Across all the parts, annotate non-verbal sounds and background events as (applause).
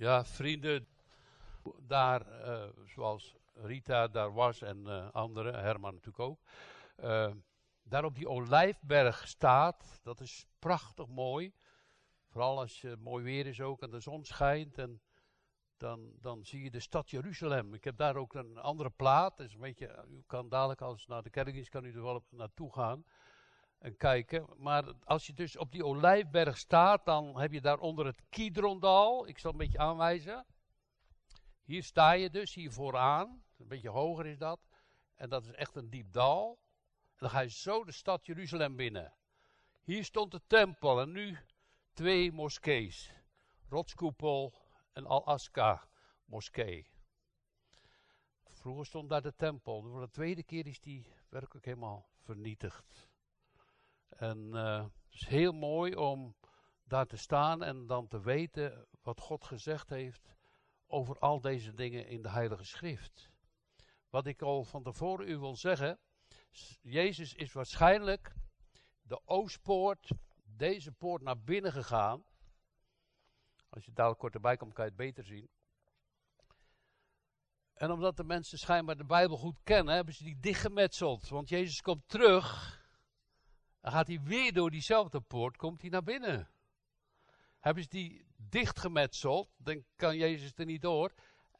Ja, vrienden, daar, eh, zoals Rita daar was en uh, anderen, Herman natuurlijk ook, uh, daar op die olijfberg staat. Dat is prachtig mooi. Vooral als het mooi weer is ook en de zon schijnt. En dan, dan zie je de stad Jeruzalem. Ik heb daar ook een andere plaat. is een beetje, u kan dadelijk als naar de kerkdienst kan u er wel naartoe gaan en kijken. Maar als je dus op die olijfberg staat, dan heb je daar onder het Kidrondal. Ik zal een beetje aanwijzen. Hier sta je dus, hier vooraan. Een beetje hoger is dat. En dat is echt een diep dal. En dan ga je zo de stad Jeruzalem binnen. Hier stond de tempel en nu twee moskees. Rotskoepel en Al-Aqsa moskee. Vroeger stond daar de tempel. Voor de tweede keer is die werkelijk helemaal vernietigd. En uh, het is heel mooi om daar te staan en dan te weten wat God gezegd heeft over al deze dingen in de Heilige Schrift. Wat ik al van tevoren u wil zeggen, Jezus is waarschijnlijk de oostpoort, deze poort naar binnen gegaan. Als je dadelijk kort erbij komt, kan je het beter zien. En omdat de mensen schijnbaar de Bijbel goed kennen, hebben ze die dichtgemetseld. Want Jezus komt terug. Dan gaat hij weer door diezelfde poort, komt hij naar binnen. Hebben ze die dichtgemetseld, dan kan Jezus er niet door.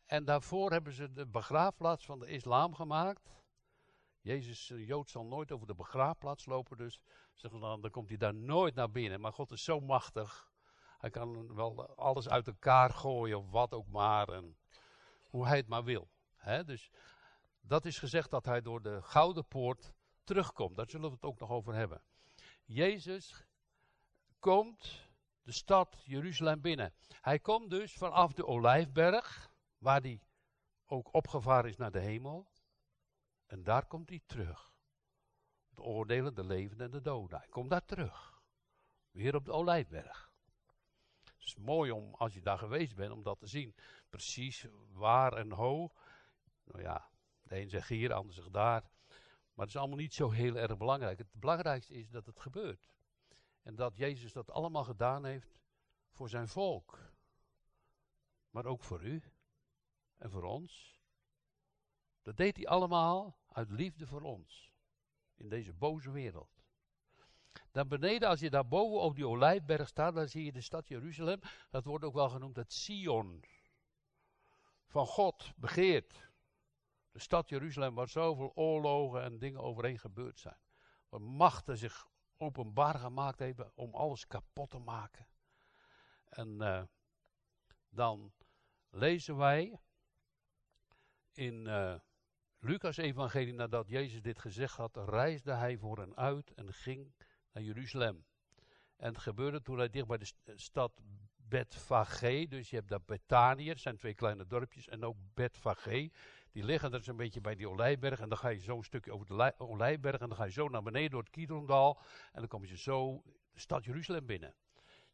En daarvoor hebben ze de begraafplaats van de islam gemaakt. Jezus, een Jood, zal nooit over de begraafplaats lopen, dus zeggen dan, dan komt hij daar nooit naar binnen. Maar God is zo machtig. Hij kan wel alles uit elkaar gooien of wat ook maar. En hoe hij het maar wil. dus dat is gezegd dat hij door de gouden poort terugkomt. Daar zullen we het ook nog over hebben. Jezus komt de stad Jeruzalem binnen. Hij komt dus vanaf de Olijfberg, waar hij ook opgevaren is naar de hemel. En daar komt hij terug. De oordelen de levenden en de doden. Hij komt daar terug. Weer op de Olijfberg. Het is mooi om, als je daar geweest bent, om dat te zien. Precies waar en hoe. Nou ja, de een zegt hier, de ander zegt daar. Maar het is allemaal niet zo heel erg belangrijk. Het belangrijkste is dat het gebeurt. En dat Jezus dat allemaal gedaan heeft voor zijn volk. Maar ook voor u en voor ons. Dat deed hij allemaal uit liefde voor ons. In deze boze wereld. Dan beneden, als je daar boven op die olijfberg staat, dan zie je de stad Jeruzalem. Dat wordt ook wel genoemd het Sion. Van God begeerd. De stad Jeruzalem waar zoveel oorlogen en dingen overheen gebeurd zijn. Waar machten zich openbaar gemaakt hebben om alles kapot te maken. En uh, dan lezen wij in uh, Lucas evangelie nadat Jezus dit gezegd had, reisde hij voor hen uit en ging naar Jeruzalem. En het gebeurde toen hij dicht bij de stad Betfage, dus je hebt daar Betanië, zijn twee kleine dorpjes, en ook Betfage. Die liggen dus een beetje bij die Olijberg. En dan ga je zo een stukje over de Olijberg. En dan ga je zo naar beneden door het Kidrondal. En dan kom je zo de stad Jeruzalem binnen.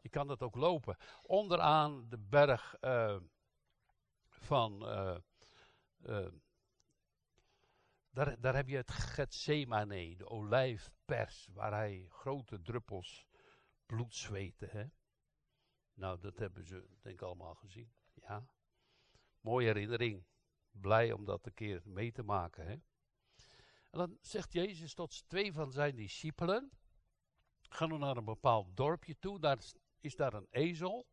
Je kan dat ook lopen. Onderaan de berg uh, van. Uh, uh, daar, daar heb je het Gethsemane, de olijfpers, waar hij grote druppels bloed zweten. Hè? Nou, dat hebben ze denk ik allemaal gezien. Ja. Mooie herinnering blij om dat een keer mee te maken. Hè? En dan zegt Jezus tot twee van zijn discipelen: Ga nu naar een bepaald dorpje toe, daar is daar een ezel.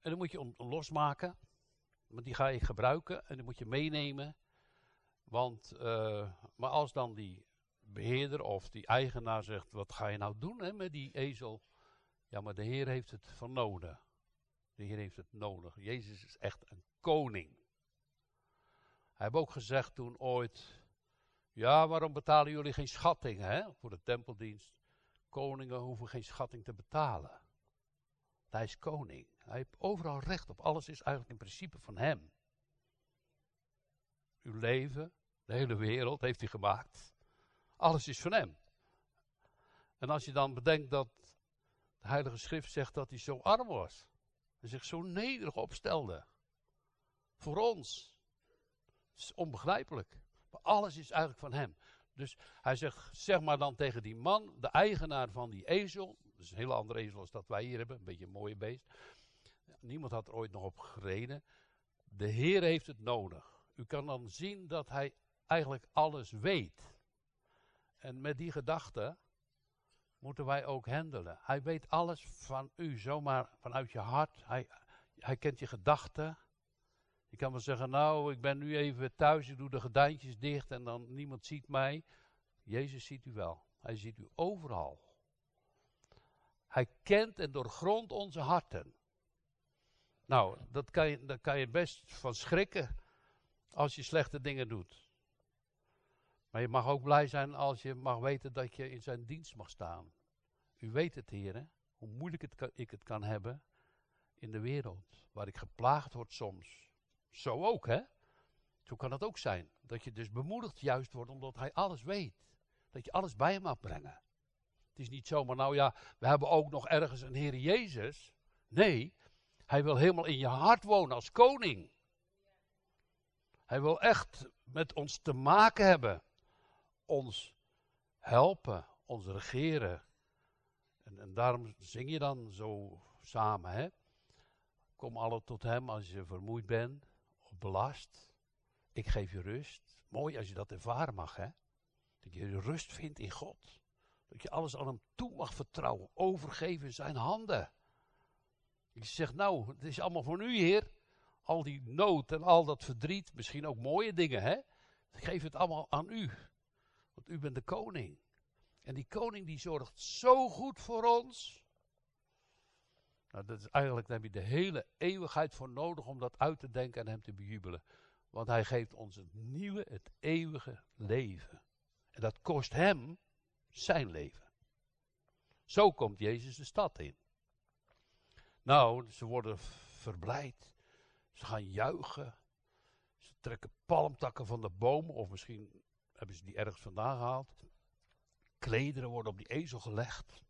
En dan moet je hem losmaken, want die ga je gebruiken en die moet je meenemen. Want, uh, maar als dan die beheerder of die eigenaar zegt: Wat ga je nou doen hè, met die ezel? Ja, maar de Heer heeft het vernomen. De Heer heeft het nodig. Jezus is echt een koning. Hij heeft ook gezegd toen ooit, ja, waarom betalen jullie geen schatting hè, voor de tempeldienst? Koningen hoeven geen schatting te betalen. Hij is koning. Hij heeft overal recht op. Alles is eigenlijk in principe van hem. Uw leven, de hele wereld heeft hij gemaakt. Alles is van hem. En als je dan bedenkt dat de Heilige Schrift zegt dat hij zo arm was. En zich zo nederig opstelde. Voor ons. Het is onbegrijpelijk. Maar alles is eigenlijk van hem. Dus hij zegt, zeg maar dan tegen die man, de eigenaar van die ezel. Dat is een hele andere ezel als dat wij hier hebben. Een beetje een mooie beest. niemand had er ooit nog op gereden. De Heer heeft het nodig. U kan dan zien dat Hij eigenlijk alles weet. En met die gedachte moeten wij ook handelen. Hij weet alles van u, zomaar vanuit je hart. Hij, hij kent je gedachten. Je kan wel zeggen, nou, ik ben nu even thuis, ik doe de gordijntjes dicht en dan niemand ziet mij. Jezus ziet u wel. Hij ziet u overal. Hij kent en doorgrondt onze harten. Nou, dat kan je, daar kan je best van schrikken als je slechte dingen doet. Maar je mag ook blij zijn als je mag weten dat je in zijn dienst mag staan. U weet het, heren, hoe moeilijk het ik het kan hebben in de wereld, waar ik geplaagd word soms. Zo ook, hè? Zo kan het ook zijn. Dat je dus bemoedigd juist wordt omdat hij alles weet. Dat je alles bij hem mag brengen. Het is niet zomaar, nou ja, we hebben ook nog ergens een Heer Jezus. Nee, hij wil helemaal in je hart wonen als koning. Hij wil echt met ons te maken hebben. Ons helpen, ons regeren. En, en daarom zing je dan zo samen, hè. Kom alle tot hem als je vermoeid bent belast. Ik geef je rust. Mooi als je dat ervaren mag, hè. Dat je rust vindt in God. Dat je alles aan hem toe mag vertrouwen. Overgeven in zijn handen. Je zegt, nou, het is allemaal voor u, Heer. Al die nood en al dat verdriet, misschien ook mooie dingen, hè. Ik geef het allemaal aan u. Want u bent de koning. En die koning die zorgt zo goed voor ons. Nou, dat is eigenlijk, daar heb je de hele eeuwigheid voor nodig om dat uit te denken en hem te bejubelen. Want hij geeft ons het nieuwe, het eeuwige leven. En dat kost hem zijn leven. Zo komt Jezus de stad in. Nou, ze worden verblijd. Ze gaan juichen. Ze trekken palmtakken van de bomen, of misschien hebben ze die ergens vandaan gehaald. Klederen worden op die ezel gelegd.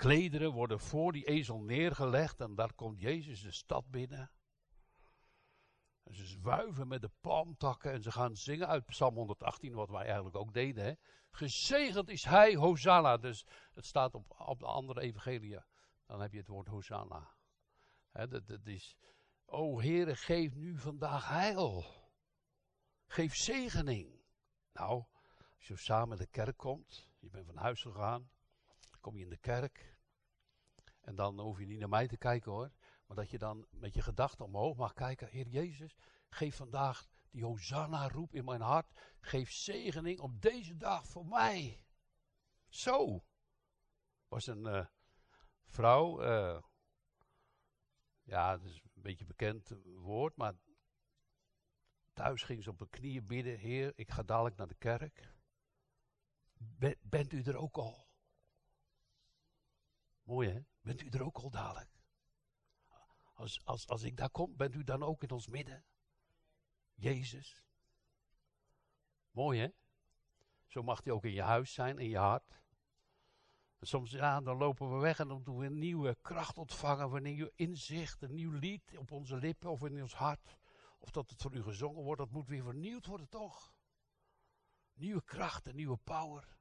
Klederen worden voor die ezel neergelegd en daar komt Jezus de stad binnen. En ze zwuiven met de palmtakken en ze gaan zingen uit Psalm 118, wat wij eigenlijk ook deden. Hè? Gezegend is hij, Hosanna. Dus het staat op, op de andere evangelie. Dan heb je het woord Hosanna. Hè, dat, is, o Heere, geef nu vandaag heil. Geef zegening. Nou, als je samen de kerk komt, je bent van huis gegaan, kom je in de kerk. En dan hoef je niet naar mij te kijken hoor. Maar dat je dan met je gedachten omhoog mag kijken. Heer Jezus, geef vandaag die Hosanna roep in mijn hart. Geef zegening op deze dag voor mij. Zo. Was een uh, vrouw. Uh, ja, dat is een beetje een bekend woord. Maar thuis ging ze op haar knieën bidden. Heer, ik ga dadelijk naar de kerk. bent u er ook al? Mooi hè? Bent u er ook al dadelijk? Als, als, als ik daar kom, bent u dan ook in ons midden? Jezus. Mooi hè? Zo mag hij ook in je huis zijn, in je hart. En soms ja, dan lopen we weg en dan doen we een nieuwe kracht ontvangen, een nieuw inzicht, een nieuw lied op onze lippen of in ons hart. Of dat het voor u gezongen wordt, dat moet weer vernieuwd worden toch? Nieuwe kracht en nieuwe power.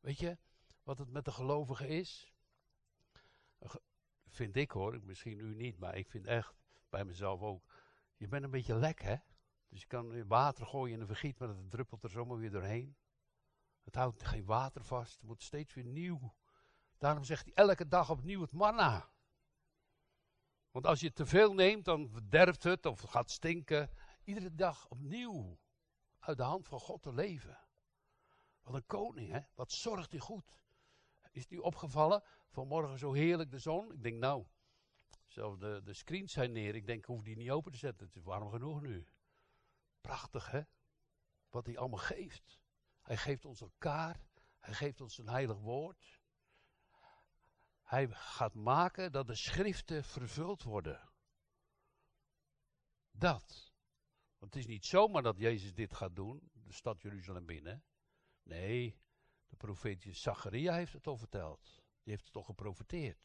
Weet je wat het met de gelovigen is? Vind ik hoor, misschien u niet, maar ik vind echt bij mezelf ook. Je bent een beetje lek hè? Dus je kan water gooien in een vergiet, maar het druppelt er zomaar weer doorheen. Het houdt geen water vast, het moet steeds weer nieuw. Daarom zegt hij elke dag opnieuw het manna. Want als je te veel neemt, dan verderft het of gaat stinken. Iedere dag opnieuw uit de hand van God te leven. Wat een koning, hè? Wat zorgt hij goed. Is het u opgevallen? Vanmorgen zo heerlijk de zon. Ik denk, nou, zelfs de, de screens zijn neer. Ik denk, ik hoef die niet open te zetten. Het is warm genoeg nu. Prachtig, hè? Wat hij allemaal geeft. Hij geeft ons elkaar. Hij geeft ons een heilig woord. Hij gaat maken dat de schriften vervuld worden. Dat. Want het is niet zomaar dat Jezus dit gaat doen, de stad Jeruzalem binnen. Nee, de profeet Zacharia heeft het al verteld. Die heeft het al geprofeteerd.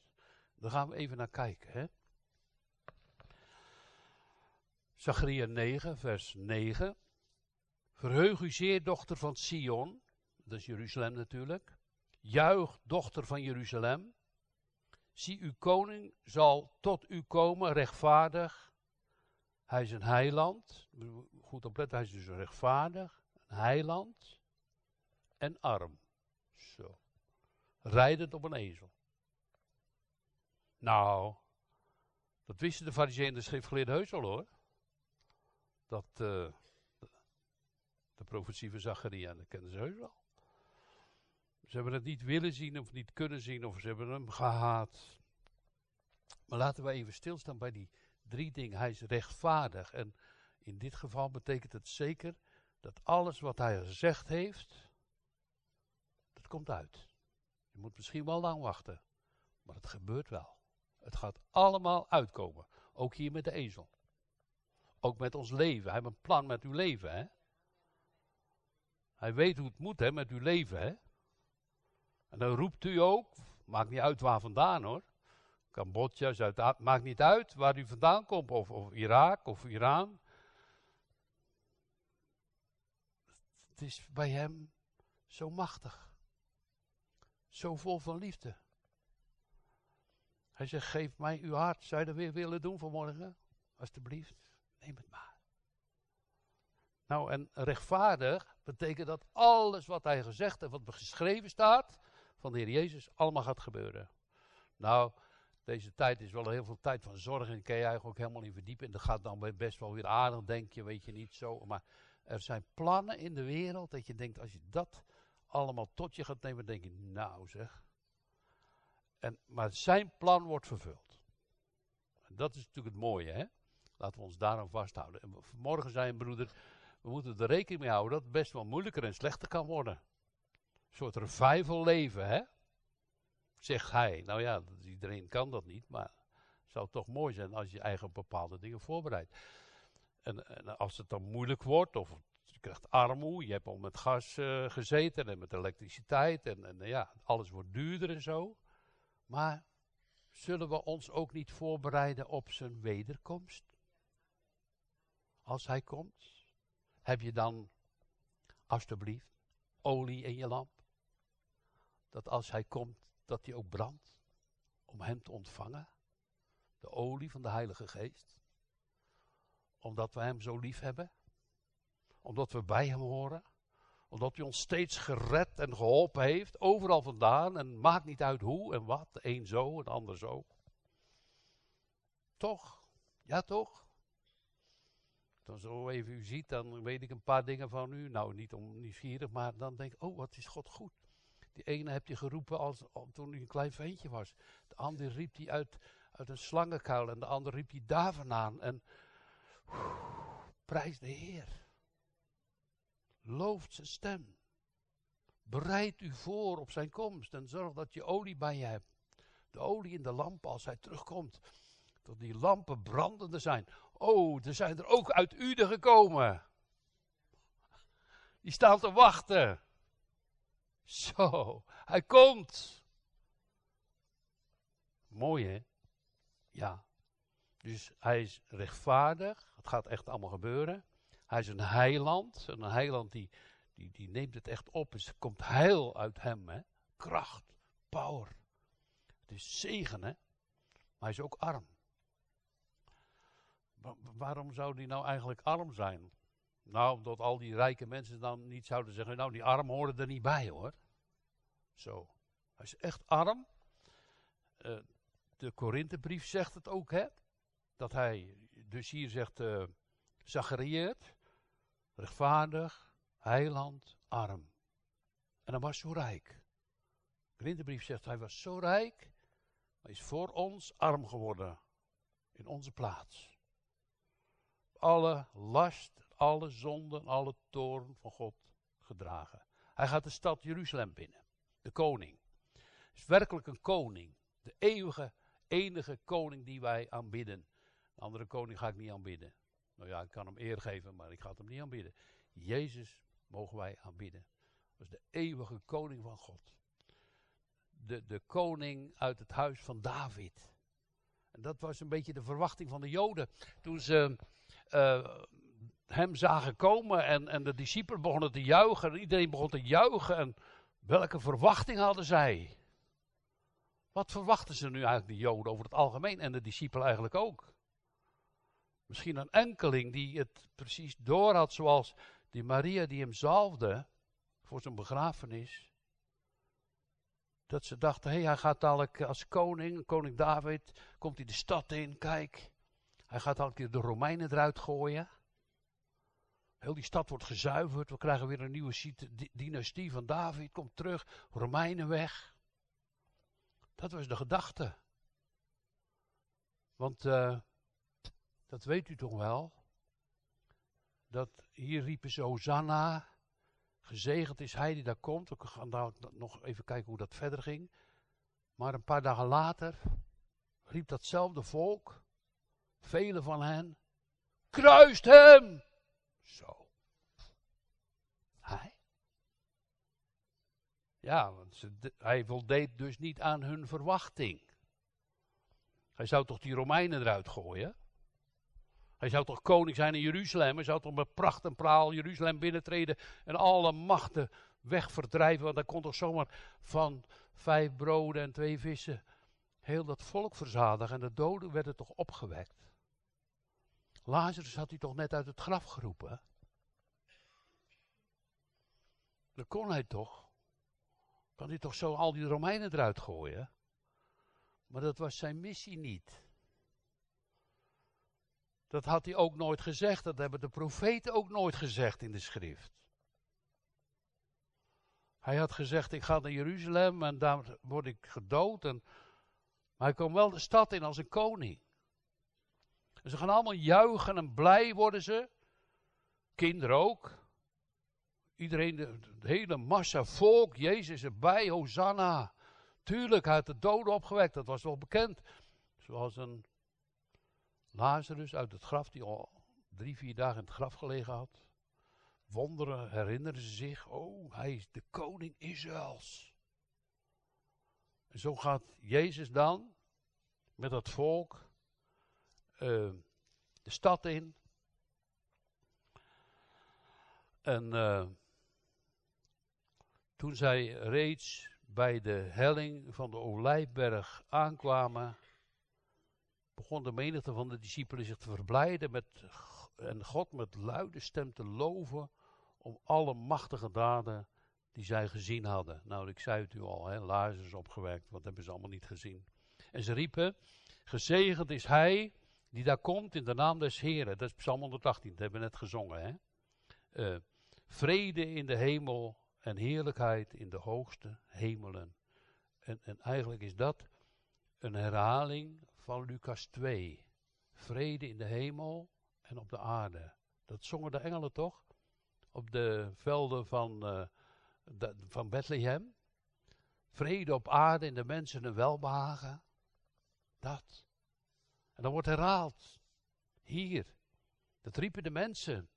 Daar gaan we even naar kijken. Hè? Zacharia 9, vers 9. Verheug u zeer, dochter van Sion. Dat is Jeruzalem natuurlijk. Juich, dochter van Jeruzalem. Zie, uw koning zal tot u komen, rechtvaardig. Hij is een heiland. Goed opletten, hij is dus rechtvaardig, een heiland en arm. Zo. Rijdend op een ezel. Nou, dat wisten de fariseeën en de schriftgeleerden heus al hoor. Dat uh, de profetie van Zacharia, dat kennen ze heus wel. Ze hebben het niet willen zien of niet kunnen zien of ze hebben hem gehaat. Maar laten we even stilstaan bij die drie dingen. Hij is rechtvaardig en in dit geval betekent het zeker dat alles wat hij gezegd heeft, dat komt uit. Je moet misschien wel lang wachten, maar het gebeurt wel. Het gaat allemaal uitkomen. Ook hier met de ezel. Ook met ons leven. Hij heeft een plan met uw leven, hè? Hij weet hoe het moet, hè, met uw leven, hè? En dan roept u ook, maakt niet uit waar vandaan, hoor. Cambodja, zuid maakt niet uit waar u vandaan komt, of, of Irak of Iran. Het is bij hem zo machtig. Zo vol van liefde. Hij zegt, geef mij uw hart. Zou je dat weer willen doen vanmorgen? Alsjeblieft, neem het maar. Nou, en rechtvaardig betekent dat alles wat hij gezegd heeft, wat geschreven staat van de Heer Jezus, allemaal gaat gebeuren. Nou, deze tijd is wel heel veel tijd van zorg en kan je eigenlijk ook helemaal niet verdiepen. En dat gaat dan best wel weer aardig, denk je, weet je niet zo. Maar er zijn plannen in de wereld dat je denkt, als je dat allemaal tot je gaat nemen, denk je, nou zeg. En, maar zijn plan wordt vervuld. En dat is natuurlijk het mooie, hè. Laten we ons daarom vasthouden. En vanmorgen zei een broeder, we moeten er rekening mee houden dat het best wel moeilijker en slechter kan worden. Een soort revival leven, hè. Zegt hij. Nou ja, iedereen kan dat niet, maar het zou toch mooi zijn als je eigen bepaalde dingen voorbereidt. En, en, als het dan moeilijk wordt, of krijgt armoede, je hebt al met gas uh, gezeten en met elektriciteit, en, en ja, alles wordt duurder en zo. Maar zullen we ons ook niet voorbereiden op zijn wederkomst? Als hij komt, heb je dan, alstublieft, olie in je lamp? Dat als hij komt, dat hij ook brandt om hem te ontvangen? De olie van de Heilige Geest? Omdat we hem zo lief hebben? Omdat we bij hem horen? Omdat hij ons steeds gered en geholpen heeft, overal vandaan. En maakt niet uit hoe en wat. De een zo en de ander zo. Toch? Ja, toch? Dan zo even u ziet, dan weet ik een paar dingen van u. Nou, niet om nieuwsgierig, maar dan denk ik, oh, wat is God goed. Die ene heb je geroepen als, toen hij een klein ventje was. De andere riep hij uit, uit een slangenkuil. En de andere riep hij daar vandaan. En prijs de Heer. Looft zijn stem. Bereid u voor op zijn komst en zorg dat je olie bij je hebt. De olie in de lamp als hij terugkomt. Dat die lampen brandende zijn. Oh, er zijn er ook uit Uden gekomen. Die staan te wachten. Zo, hij komt. Mooi hè? Ja. Dus hij is rechtvaardig. Het gaat echt allemaal gebeuren. Hij is een heiland. Een heiland die, die, die neemt het echt op. Dus er komt heil uit hem. Hè? Kracht, power. Het is zegen, hè? Maar hij is ook arm. waarom zou hij nou eigenlijk arm zijn? Nou, omdat al die rijke mensen dan niet zouden zeggen, nou die arm hoorde er niet bij hoor. Zo. Hij is echt arm. Uh, de Korinthebrief zegt het ook, hè. Dat hij, dus hier zegt uh, rechtvaardig, heiland, arm. En hij was zo rijk. De Korinthebrief zegt, hij was zo rijk, maar is voor ons arm geworden. In onze plaats. Alle last alle zonden, alle toorn van God gedragen. Hij gaat de stad Jeruzalem binnen. De koning. Is werkelijk een koning. De eeuwige, enige koning die wij aanbidden. Een andere koning ga ik niet aanbidden. Nou ja, ik kan hem eer geven, maar ik ga hem niet aanbidden. Jezus mogen wij aanbidden. Dat is de eeuwige koning van God. De, de koning uit het huis van David. En dat was een beetje de verwachting van de Joden. Toen ze uh, hem zagen komen en, en de discipelen begonnen te juichen. En iedereen begon te juichen. En welke verwachting hadden zij? Wat verwachten ze nu eigenlijk, de Joden, over het algemeen en de discipelen eigenlijk ook? Misschien een enkeling die het precies door had, zoals die Maria die hem zalfde voor zijn begrafenis. Dat ze dachten, hé, hey, hij gaat dadelijk als koning, koning David, komt hij de stad in, kijk. Hij gaat dadelijk de Romeinen eruit gooien. Heel die stad wordt gezuiverd, we krijgen weer een nieuwe dynastie van David, komt terug, Romeinen weg. Dat was de gedachte. Want uh, dat weet u toch wel? Dat hier riepen ze Hosanna, gezegend is hij die daar komt. We gaan daar nog even kijken hoe dat verder ging. Maar een paar dagen later riep datzelfde volk, velen van hen, kruist hem! Zo. Hij? Ja, want hij voldeed dus niet aan hun verwachting. Hij zou toch die Romeinen eruit gooien? Hij zou toch koning zijn in Jeruzalem. Hij zou toch met pracht en praal Jeruzalem binnentreden en alle machten wegverdrijven. Want hij kon toch zomaar van vijf broden en twee vissen heel dat volk verzadigen. En de doden werden toch opgewekt. Lazarus had hij toch net uit het graf geroepen. Dan kon hij toch. Kan hij toch zo al die Romeinen eruit gooien? Maar dat was zijn missie niet. Dat had hij ook nooit gezegd. Dat hebben de profeten ook nooit gezegd in de schrift. Hij had gezegd: Ik ga naar Jeruzalem en daar word ik gedood. En, maar hij komt wel de stad in als een koning. En ze gaan allemaal juichen en blij worden ze. Kinderen ook. Iedereen, de, de hele massa volk, Jezus erbij, Hosanna. Tuurlijk, hij had de doden opgewekt, dat was wel bekend. Zoals een Lazarus uit het graf, die al drie, vier dagen in het graf gelegen had. Wonderen herinneren ze zich. Oh, hij is de koning Israëls. En zo gaat Jezus dan met dat volk uh, de stad in. En uh, toen zij reeds bij de helling van de Olijfberg aankwamen, begon de menigte van de discipelen zich te verblijden met, en God met luide stem te loven om alle machtige daden die zij gezien hadden. Nou, ik zei het u al, hè, Lazarus opgewekt, wat hebben ze allemaal niet gezien. En ze riepen, gezegend is hij die daar komt in de naam des Heren. Dat is Psalm 118, dat hebben we net gezongen. Hè? Uh, vrede in de hemel en heerlijkheid in de hoogste hemelen. En, en eigenlijk is dat een herhaling van Lucas 2. Vrede in de hemel en op de aarde. Dat zongen de engelen toch? Op de velden van, de, van Bethlehem. Vrede op aarde in de mensen een welbehagen. Dat. En dan wordt herhaald. Hier. Dat riepen de mensen.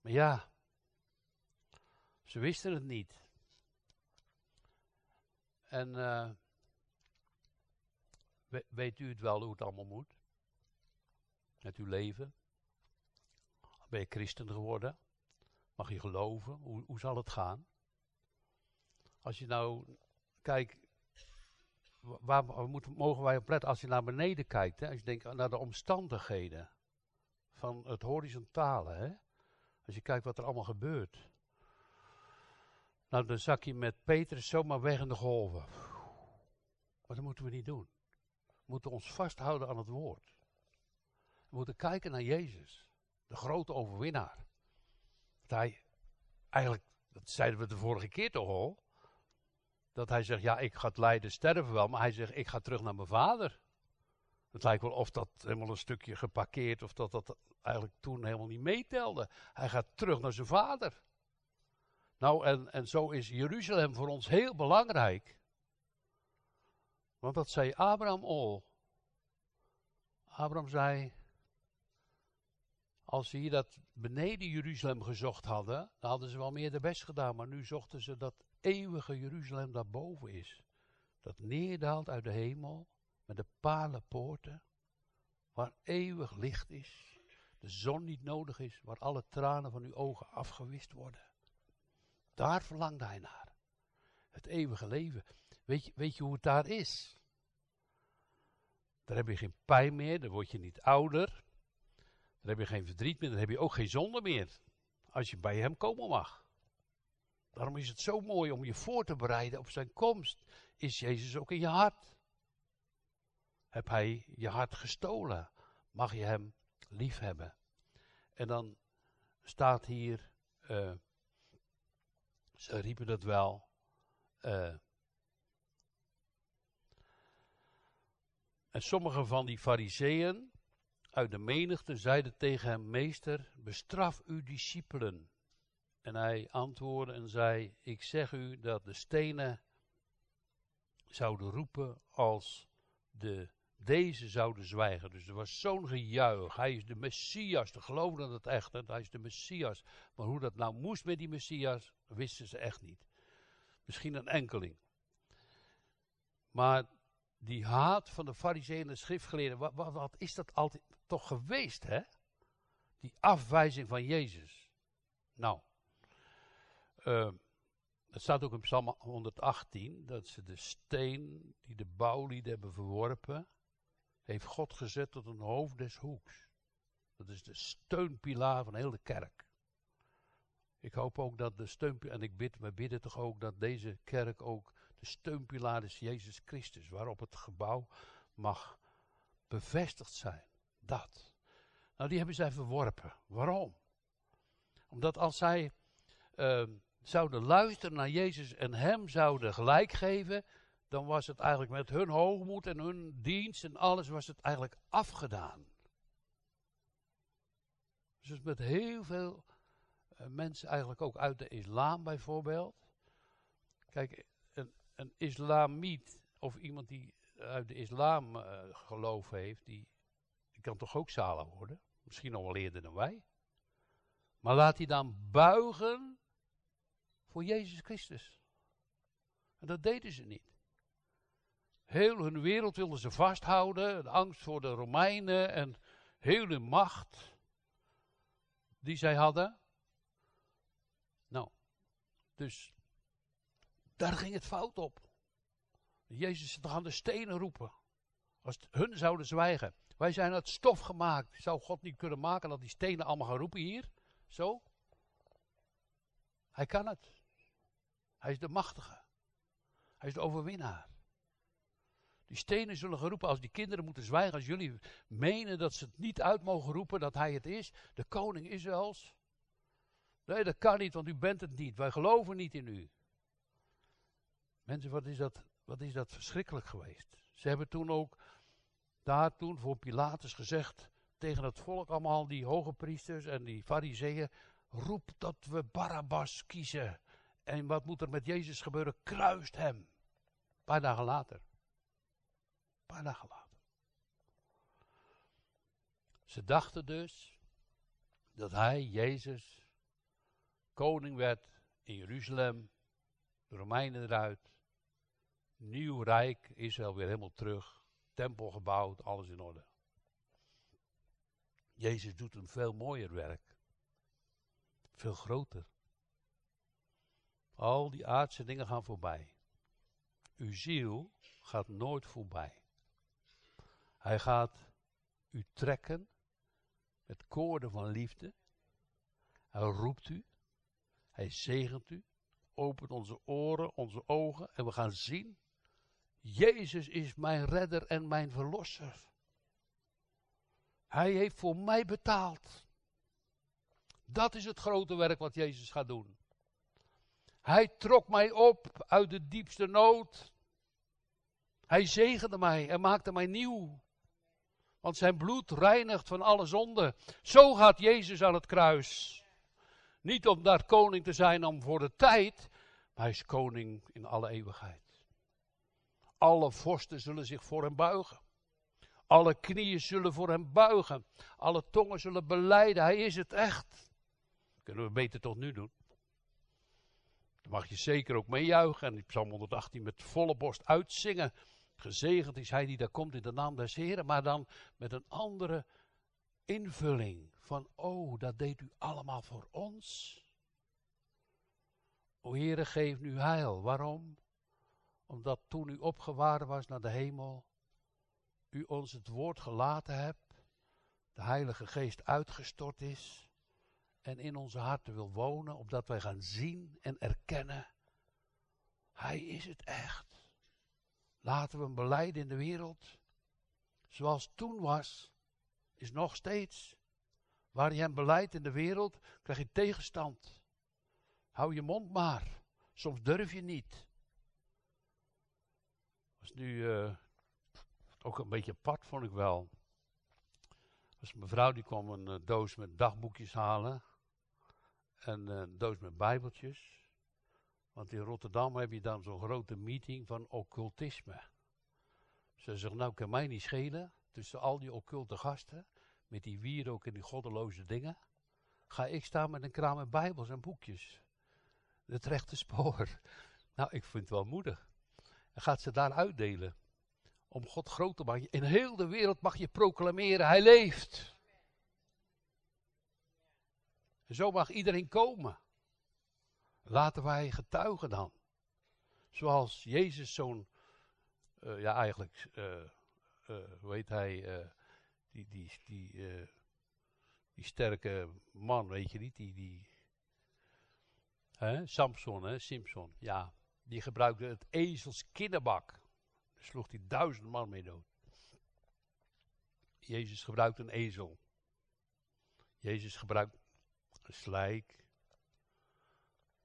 Maar ja, ze wisten het niet. En uh, weet u het wel hoe het allemaal moet? Met uw leven? Ben je christen geworden? Mag je geloven? Hoe, hoe zal het gaan? Als je nou, kijk, waar, moeten, mogen wij op letten als je naar beneden kijkt? Hè? Als je denkt naar de omstandigheden van het horizontale. Hè? Als je kijkt wat er allemaal gebeurt. Nou, dan zak je met Petrus zomaar weg in de golven. Dat moeten we niet doen. Moeten ons vasthouden aan het woord. We moeten kijken naar Jezus, de grote overwinnaar. Dat hij, eigenlijk, dat zeiden we de vorige keer toch al, dat hij zegt, ja, ik ga het lijden sterven wel, maar hij zegt, ik ga terug naar mijn vader. Het lijkt wel of dat helemaal een stukje geparkeerd, of dat dat eigenlijk toen helemaal niet meetelde. Hij gaat terug naar zijn vader. Nou, en, en zo is Jeruzalem voor ons heel belangrijk. Want dat zei Abraham al. Abraham zei, als ze hier dat beneden Jeruzalem gezocht hadden, dan hadden ze wel meer de best gedaan. Maar nu zochten ze dat eeuwige Jeruzalem daarboven is. Dat neerdaalt uit de hemel met de palen poorten, waar eeuwig licht is, de zon niet nodig is, waar alle tranen van uw ogen afgewist worden. Daar verlangde hij naar. Het eeuwige leven. Weet je, weet je hoe het daar is? Dan heb je geen pijn meer, dan word je niet ouder. Dan heb je geen verdriet meer, dan heb je ook geen zonde meer. Als je bij hem komen mag. Daarom is het zo mooi om je voor te bereiden op zijn komst. Is Jezus ook in je hart? Heb hij je hart gestolen? Mag je hem lief hebben? En dan staat hier, uh, ze riepen dat wel, uh, En sommige van die fariseeën uit de menigte zeiden tegen hem, meester, bestraf uw discipelen. En hij antwoordde en zei, ik zeg u dat de stenen zouden roepen als de, deze zouden zwijgen. Dus er was zo'n gejuich. Hij is de Messias. De geloofden het echt. Hij is de Messias. Maar hoe dat nou moest met die Messias, wisten ze echt niet. Misschien een enkeling. Maar die haat van de fariseeën en de schriftgeleerden, wat, wat, is dat altijd toch geweest, hè? Die afwijzing van Jezus. Nou, het staat ook in Psalm 118, dat ze de steen die de bouwlieden hebben verworpen, heeft God gezet tot een hoofd des hoeks. Dat is de steunpilaar van heel de kerk. Ik hoop ook dat de steunpilaar, en ik bid, we bidden toch ook dat deze kerk ook de steunpilaar is Jezus Christus, waarop het gebouw mag bevestigd zijn. Dat. Nou, die hebben zij verworpen. Waarom? Omdat als zij uh, zouden luisteren naar Jezus en Hem zouden gelijk geven, dan was het eigenlijk met hun hoogmoed en hun dienst en alles was het eigenlijk afgedaan. Dus met heel veel uh, mensen eigenlijk ook uit de islam bijvoorbeeld. Kijk, een islamiet of iemand die uit de islam uh, geloof heeft, die, kan toch ook zalig worden? Misschien nog wel eerder dan wij. Maar laat hij dan buigen voor Jezus Christus. En dat deden ze niet. Heel hun wereld wilden ze vasthouden. De angst voor de Romeinen en hun macht die zij hadden. Nou, dus daar ging het fout op. Jezus aan de stenen roepen. Als hun zouden zwijgen. Wij zijn uit stof gemaakt. Zou God niet kunnen maken dat die stenen allemaal gaan roepen hier? Zo? Hij kan het. Hij is de machtige. Hij is de overwinnaar. Die stenen zullen geroepen als die kinderen moeten zwijgen. Als jullie menen dat ze het niet uit mogen roepen dat hij het is. De koning Israëls. Nee, dat kan niet, want u bent het niet. Wij geloven niet in u. Mensen, wat is dat, wat is dat verschrikkelijk geweest. Ze hebben toen ook daar toen voor Pilatus gezegd tegen het volk, allemaal die hoge priesters en die fariseeën, roep dat we Barabbas kiezen. En wat moet er met Jezus gebeuren? Kruist hem. Een paar dagen later. Een paar dagen later. Ze dachten dus dat hij, Jezus, koning werd in Jeruzalem, de Romeinen eruit, Nieuw rijk, Israël weer helemaal terug. Tempel gebouwd, alles in orde. Jezus doet een veel mooier werk. Veel groter. Al die aardse dingen gaan voorbij. Uw ziel gaat nooit voorbij. Hij gaat u trekken met koorden van liefde. Hij roept u. Hij zegent u. Opent onze oren, onze ogen en we gaan zien Jezus is mijn redder en mijn verlosser. Hij heeft voor mij betaald. Dat is het grote werk wat Jezus gaat doen. Hij trok mij op uit de diepste nood. Hij zegende mij en maakte mij nieuw. Want zijn bloed reinigt van alle zonde. Zo gaat Jezus aan het kruis. Niet om daar koning te zijn om voor de tijd, maar hij is koning in alle eeuwigheid. Alle vorsten zullen zich voor hem buigen. Alle knieën zullen voor hem buigen. Alle tongen zullen beleiden. Hij is het echt. Kunnen we beter tot nu doen. Dan mag je zeker ook meejuichen. En Psalm 118 met volle borst uitzingen. Gezegend is hij die daar komt in de naam des Heren. Maar dan met een andere invulling. Van, oh, dat deed u allemaal voor ons. O Heere, geef nu heil. Waarom? Omdat toen u opgewaren was naar de hemel, u ons het woord gelaten hebt, de Heilige Geest uitgestort is en in onze harten wil wonen, opdat wij gaan zien en erkennen, Hij is het echt. Laten we hem beleiden in de wereld, zoals toen was, is nog steeds. Waar je hem beleidt in de wereld, krijg je tegenstand. Hou je mond maar. Soms durf je niet. Nu uh, ook een beetje apart, vond ik wel. Was mijn vrouw die kwam een uh, doos met dagboekjes halen. En uh, een doos met bijbeltjes. Want in Rotterdam heb je dan zo'n grote meeting van occultisme. Ze zegt, nou kan mij niet schelen. Tussen al die occulte gasten. Met die wierook en die goddeloze dingen. Ga ik staan met een kraam met bijbels en boekjes het rechte spoor. (laughs) Nou, ik vind het wel moedig. En gaat ze daar uitdelen. Om God groot te maken. In heel de wereld mag je proclameren, hij leeft. En zo mag iedereen komen. Laten wij getuigen dan. Zoals Jezus zo'n, uh, ja eigenlijk, uh, hoe heet hij, die, die, die, die sterke man, weet je niet, die, die, Hè? Samson, hè? Simpson, ja. Die gebruikte het ezels kinderbak. Daar sloeg hij duizend man mee dood. Jezus gebruikt een ezel. Jezus gebruikt een slijk.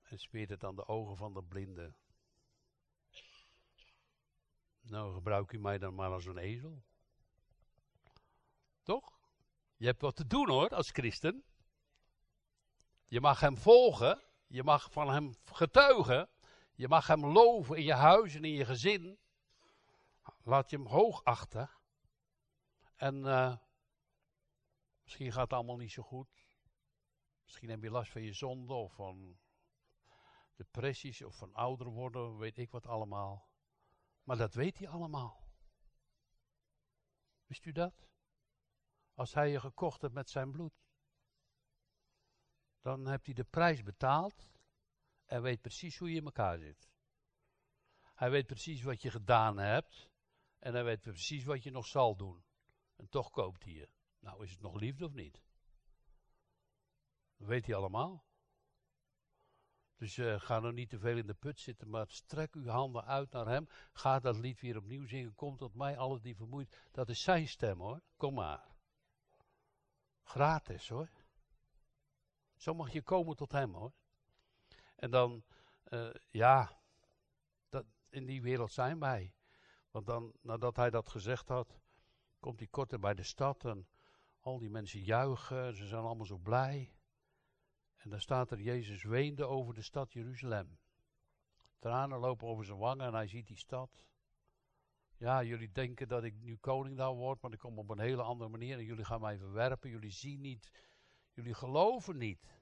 En smeert het aan de ogen van de blinde. Nou, gebruik u mij dan maar als een ezel. Toch? Je hebt wat te doen hoor, als christen. Je mag hem volgen. Je mag van hem getuigen. Je mag hem loven in je huis en in je gezin. Laat je hem hoog achten. En uh, misschien gaat het allemaal niet zo goed. Misschien heb je last van je zonde of van depressies of van ouder worden, weet ik wat allemaal. Maar dat weet hij allemaal. Wist u dat? Als hij je gekocht hebt met zijn bloed dan heeft hij de prijs betaald en weet precies hoe je in elkaar zit. Hij weet precies wat je gedaan hebt en hij weet precies wat je nog zal doen. En toch koopt hij je. Nou, is het nog liefde of niet? Dat weet hij allemaal. Dus uh, ga nog niet te veel in de put zitten, maar strek uw handen uit naar hem. Ga dat lied weer opnieuw zingen. Kom tot mij, alles die vermoeid. Dat is zijn stem hoor. Kom maar. Gratis hoor. Zo mag je komen tot hem hoor. En dan, uh, ja, dat, in die wereld zijn wij. Want dan, nadat hij dat gezegd had, komt hij korter bij de stad en al die mensen juichen, ze zijn allemaal zo blij. En dan staat er, Jezus weende over de stad Jeruzalem. Tranen lopen over zijn wangen en hij ziet die stad. Ja, jullie denken dat ik nu koning daar word, maar ik kom op een hele andere manier en jullie gaan mij verwerpen. Jullie zien niet Jullie geloven niet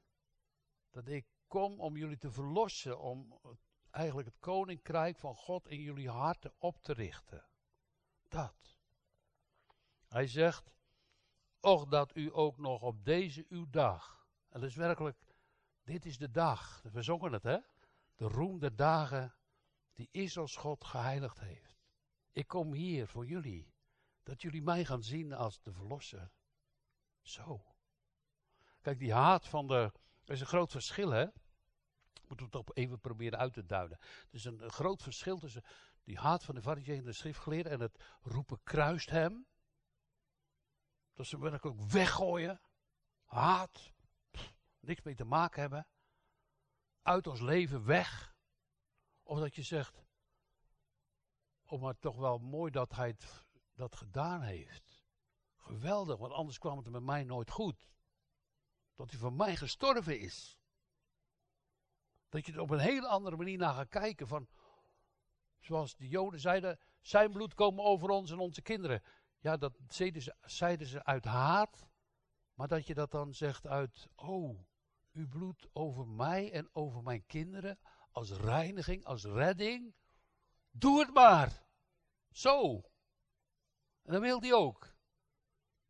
dat ik kom om jullie te verlossen, om eigenlijk het koninkrijk van God in jullie harten op te richten. Dat. Hij zegt, och dat u ook nog op deze uw dag, en dat is werkelijk, dit is de dag, we zongen het hè, de roem der dagen die Israëls God geheiligd heeft. Ik kom hier voor jullie, dat jullie mij gaan zien als de verlosser. Zo. Kijk, die haat van de. Er is een groot verschil, hè? Moeten we het ook even proberen uit te duiden. Er is een, groot verschil tussen die haat van de fariseeën en de schriftgeleerden en het roepen kruist hem. Dat ze werkelijk weggooien. Haat. niks mee te maken hebben. Uit ons leven weg. Of dat je zegt. Oh, maar toch wel mooi dat hij het, dat gedaan heeft. Geweldig, want anders kwam het met mij nooit goed dat hij voor mij gestorven is. Dat je er op een hele andere manier naar gaat kijken van, zoals de Joden zeiden, zijn bloed komen over ons en onze kinderen. Ja, dat zeiden ze, zeiden ze uit haat, maar dat je dat dan zegt uit, oh, uw bloed over mij en over mijn kinderen, als reiniging, als redding. Doe het maar. Zo. En dan wil hij ook.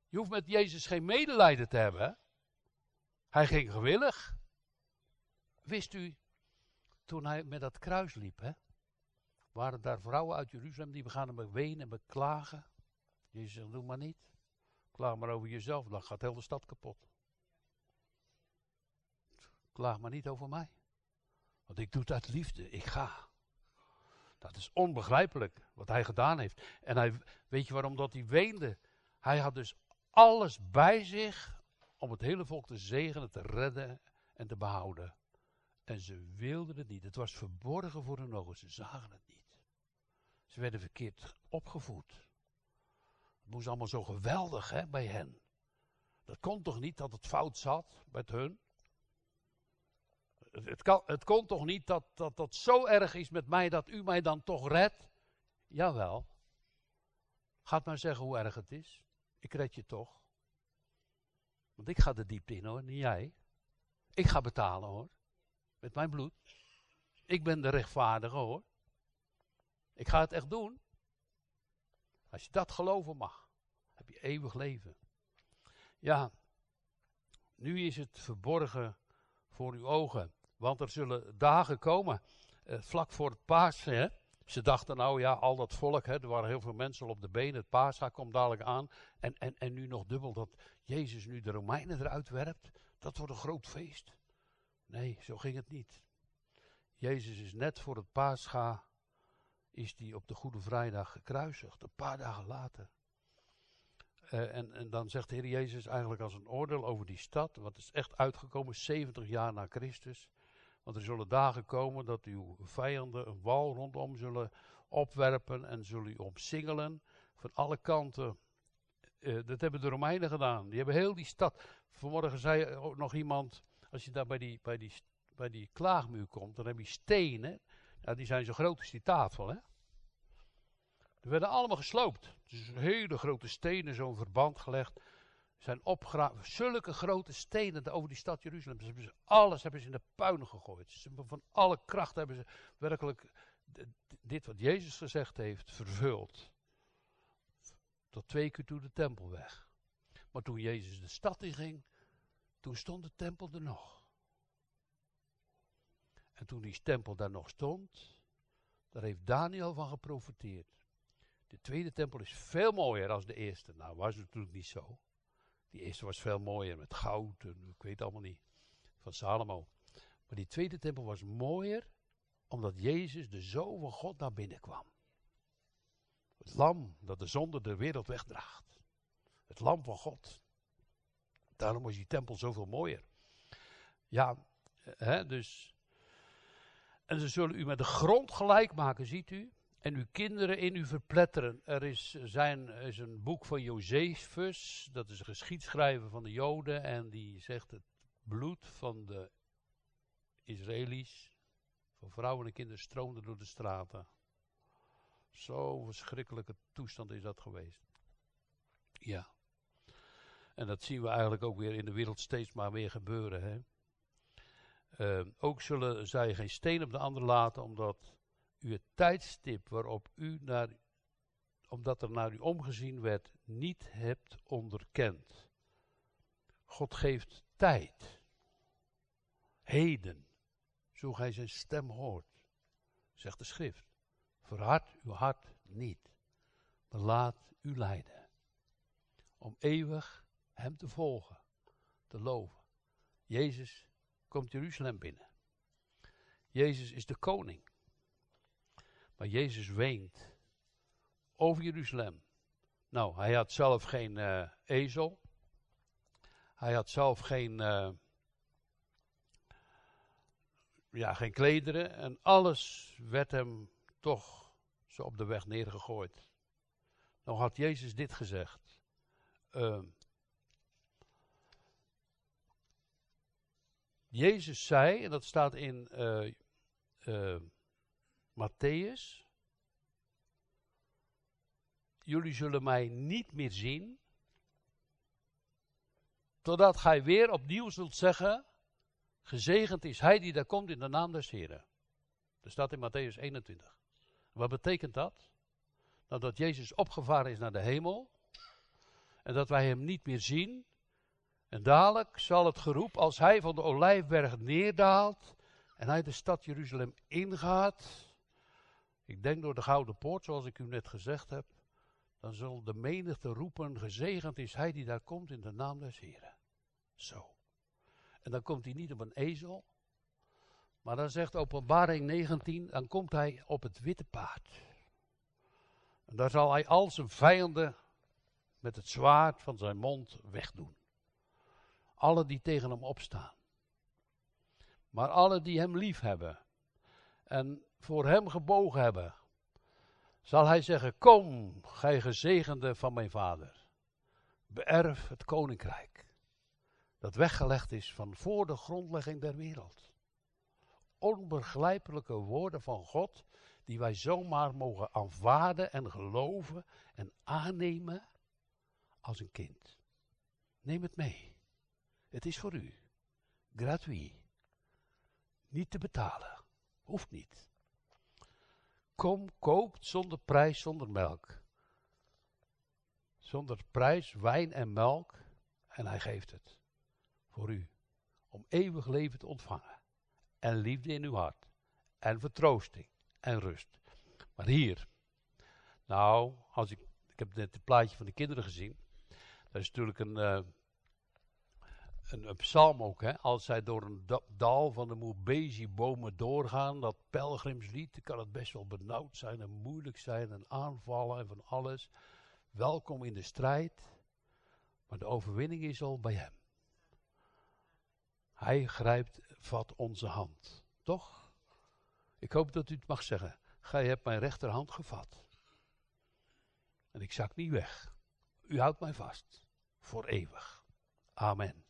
Je hoeft met Jezus geen medelijden te hebben. Hij ging gewillig. Wist u, toen hij met dat kruis liep, hè, waren daar vrouwen uit Jeruzalem die begannen met wenen en beklagen. Jezus zegt, doe maar niet. Klaag maar over jezelf, dan gaat heel de stad kapot. Klaag maar niet over mij. Want ik doe het uit liefde, ik ga. Dat is onbegrijpelijk wat hij gedaan heeft. En hij, weet je waarom dat hij weende? Hij had dus alles bij zich om het hele volk te zegenen, te redden en te behouden. En ze wilden het niet. Het was verborgen voor hun ogen. Ze zagen het niet. Ze werden verkeerd opgevoed. Het moest allemaal zo geweldig hè, bij hen. Dat kon toch niet dat het fout zat met hun? Het, kan, het kon toch niet dat, dat dat zo erg is met mij dat u mij dan toch redt? Jawel. Gaat maar zeggen hoe erg het is. Ik red je toch. Want ik ga de diepte in hoor, niet jij. Ik ga betalen hoor. Met mijn bloed. Ik ben de rechtvaardige hoor. Ik ga het echt doen. Als je dat geloven mag, heb je eeuwig leven. Ja, nu is het verborgen voor uw ogen. Want er zullen dagen komen, eh, vlak voor het. Hè? Ze dachten nou ja, al dat volk, hè, er waren heel veel mensen op de benen. Het Paascha komt dadelijk aan. En, en, en nu nog dubbel dat Jezus nu de Romeinen eruit werpt. Dat wordt een groot feest. Nee, zo ging het niet. Jezus is net voor het Paascha, is die op de Goede Vrijdag gekruisigd, een paar dagen later. Uh, en, en dan zegt de Heer Jezus eigenlijk als een oordeel over die stad, wat is echt uitgekomen 70 jaar na Christus. Want er zullen dagen komen dat uw vijanden een wal rondom zullen opwerpen en zullen u omsingelen van alle kanten. Uh, dat hebben de Romeinen gedaan. Die hebben heel die stad. Vanmorgen zei ook nog iemand, als je daar bij die, bij die, bij die klaagmuur komt, dan heb je stenen. Ja, die zijn zo groot als die tafel, hè. Die werden allemaal gesloopt. Dus hele grote stenen, zo'n verband gelegd. Zijn opgegraven. Zulke grote stenen over die stad Jeruzalem. Hebben ze, alles hebben ze in de puin gegooid. Ze hebben van alle kracht hebben ze werkelijk dit wat Jezus gezegd heeft vervuld. Tot twee keer toe de tempel weg. Maar toen Jezus de stad inging, toen stond de tempel er nog. En toen die tempel daar nog stond, daar heeft Daniel van geprofiteerd. De tweede tempel is veel mooier dan de eerste. Nou, was het natuurlijk niet zo. Die eerste was veel mooier met goud en ik weet allemaal niet. Van Salomo. Maar die tweede tempel was mooier omdat Jezus, de Zoon van God, naar binnen kwam. Het lam dat de zonde de wereld wegdraagt. Het lam van God. Daarom was die tempel zoveel mooier. Ja, hè, dus. En ze zullen u met de grond gelijk maken, ziet u en uw kinderen in u verpletteren. Er is, zijn, is een boek van Josephus, dat is een geschiedschrijver van de Joden, en die zegt het bloed van de Israëli's, van vrouwen en kinderen, stroomde door de straten. Zo'n verschrikkelijke toestand is dat geweest. Ja. En dat zien we eigenlijk ook weer in de wereld steeds maar weer gebeuren. Hè? Uh, ook zullen zij geen steen op de ander laten, omdat u het tijdstip waarop u naar, omdat er naar u omgezien werd, niet hebt onderkend. God geeft tijd. Heden, zo gij zijn stem hoort, zegt de schrift. Verhard uw hart niet, maar laat u leiden. Om eeuwig hem te volgen, te loven. Jezus komt Jeruzalem binnen. Jezus is de koning. Maar Jezus weent over Jeruzalem. Nou, hij had zelf geen uh, ezel. Hij had zelf geen, uh, ja, geen klederen. En alles werd hem toch zo op de weg neergegooid. Nou had Jezus dit gezegd. Uh, Jezus zei, en dat staat in uh, Matthäus. Jullie zullen mij niet meer zien. Totdat gij weer opnieuw zult zeggen. Gezegend is hij die daar komt in de naam des Heren. Dat staat in Matthäus 21. Wat betekent dat? Nou, dat Jezus opgevaren is naar de hemel. En dat wij hem niet meer zien. En dadelijk zal het geroep, als hij van de olijfberg neerdaalt. En hij de stad Jeruzalem ingaat Ik denk door de gouden poort, zoals ik u net gezegd heb, dan zal de menigte roepen, gezegend is hij die daar komt in de naam des Heren. Zo. En dan komt hij niet op een ezel, maar dan zegt openbaring 19, dan komt hij op het witte paard. En daar zal hij al zijn vijanden met het zwaard van zijn mond wegdoen. Alle die tegen hem opstaan. Maar alle die hem lief hebben en voor hem gebogen hebben, zal hij zeggen: Kom, gij gezegende van mijn vader, beërf het koninkrijk dat weggelegd is van voor de grondlegging der wereld. Onbegrijpelijke woorden van God, die wij zomaar mogen aanvaarden en geloven en aannemen als een kind. Neem het mee. Het is voor u. Gratuit. Niet te betalen. Hoeft niet. Kom, koopt zonder prijs, zonder melk. Zonder prijs, wijn en melk. En hij geeft het. Voor u. Om eeuwig leven te ontvangen. En liefde in uw hart. En vertroosting. En rust. Maar hier. Nou, als ik, ik heb net het plaatje van de kinderen gezien. Dat is natuurlijk een, uh, een, psalm ook. Hè? Als zij door een dal van de Moebezi-bomen doorgaan, dat pelgrimslied, kan het best wel benauwd zijn en moeilijk zijn en aanvallen en van alles. Welkom in de strijd, maar de overwinning is al bij hem. Hij grijpt, vat onze hand. Toch? Ik hoop dat u het mag zeggen. Gij hebt mijn rechterhand gevat. En ik zak niet weg. U houdt mij vast. Voor eeuwig. Amen.